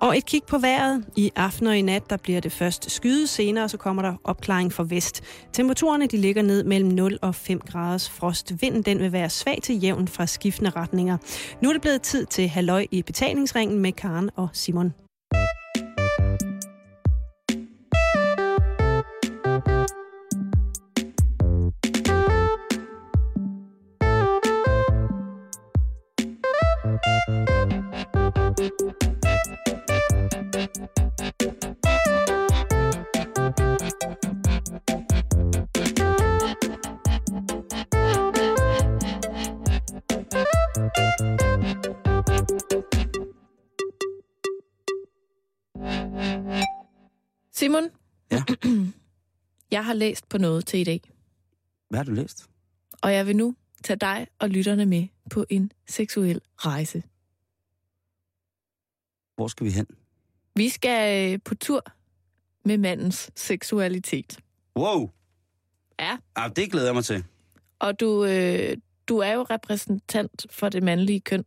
Og et kig på vejret. I aften og i nat, der bliver det først skyde senere, så kommer der opklaring fra vest. Temperaturerne de ligger ned mellem 0 og 5 graders frost. Vinden den vil være svag til jævn fra skiftende retninger. Nu er det blevet tid til halløj i betalingsringen med Karen og Simon. Simon? Ja? jeg har læst på noget til i dag, Hvad har du læst? og jeg vil nu tage dig og lytterne med på en seksuel rejse. Hvor skal vi hen? Vi skal øh, på tur med mandens seksualitet. Wow! Ja. Ah, det glæder jeg mig til. Og du, øh, du er jo repræsentant for det mandlige køn.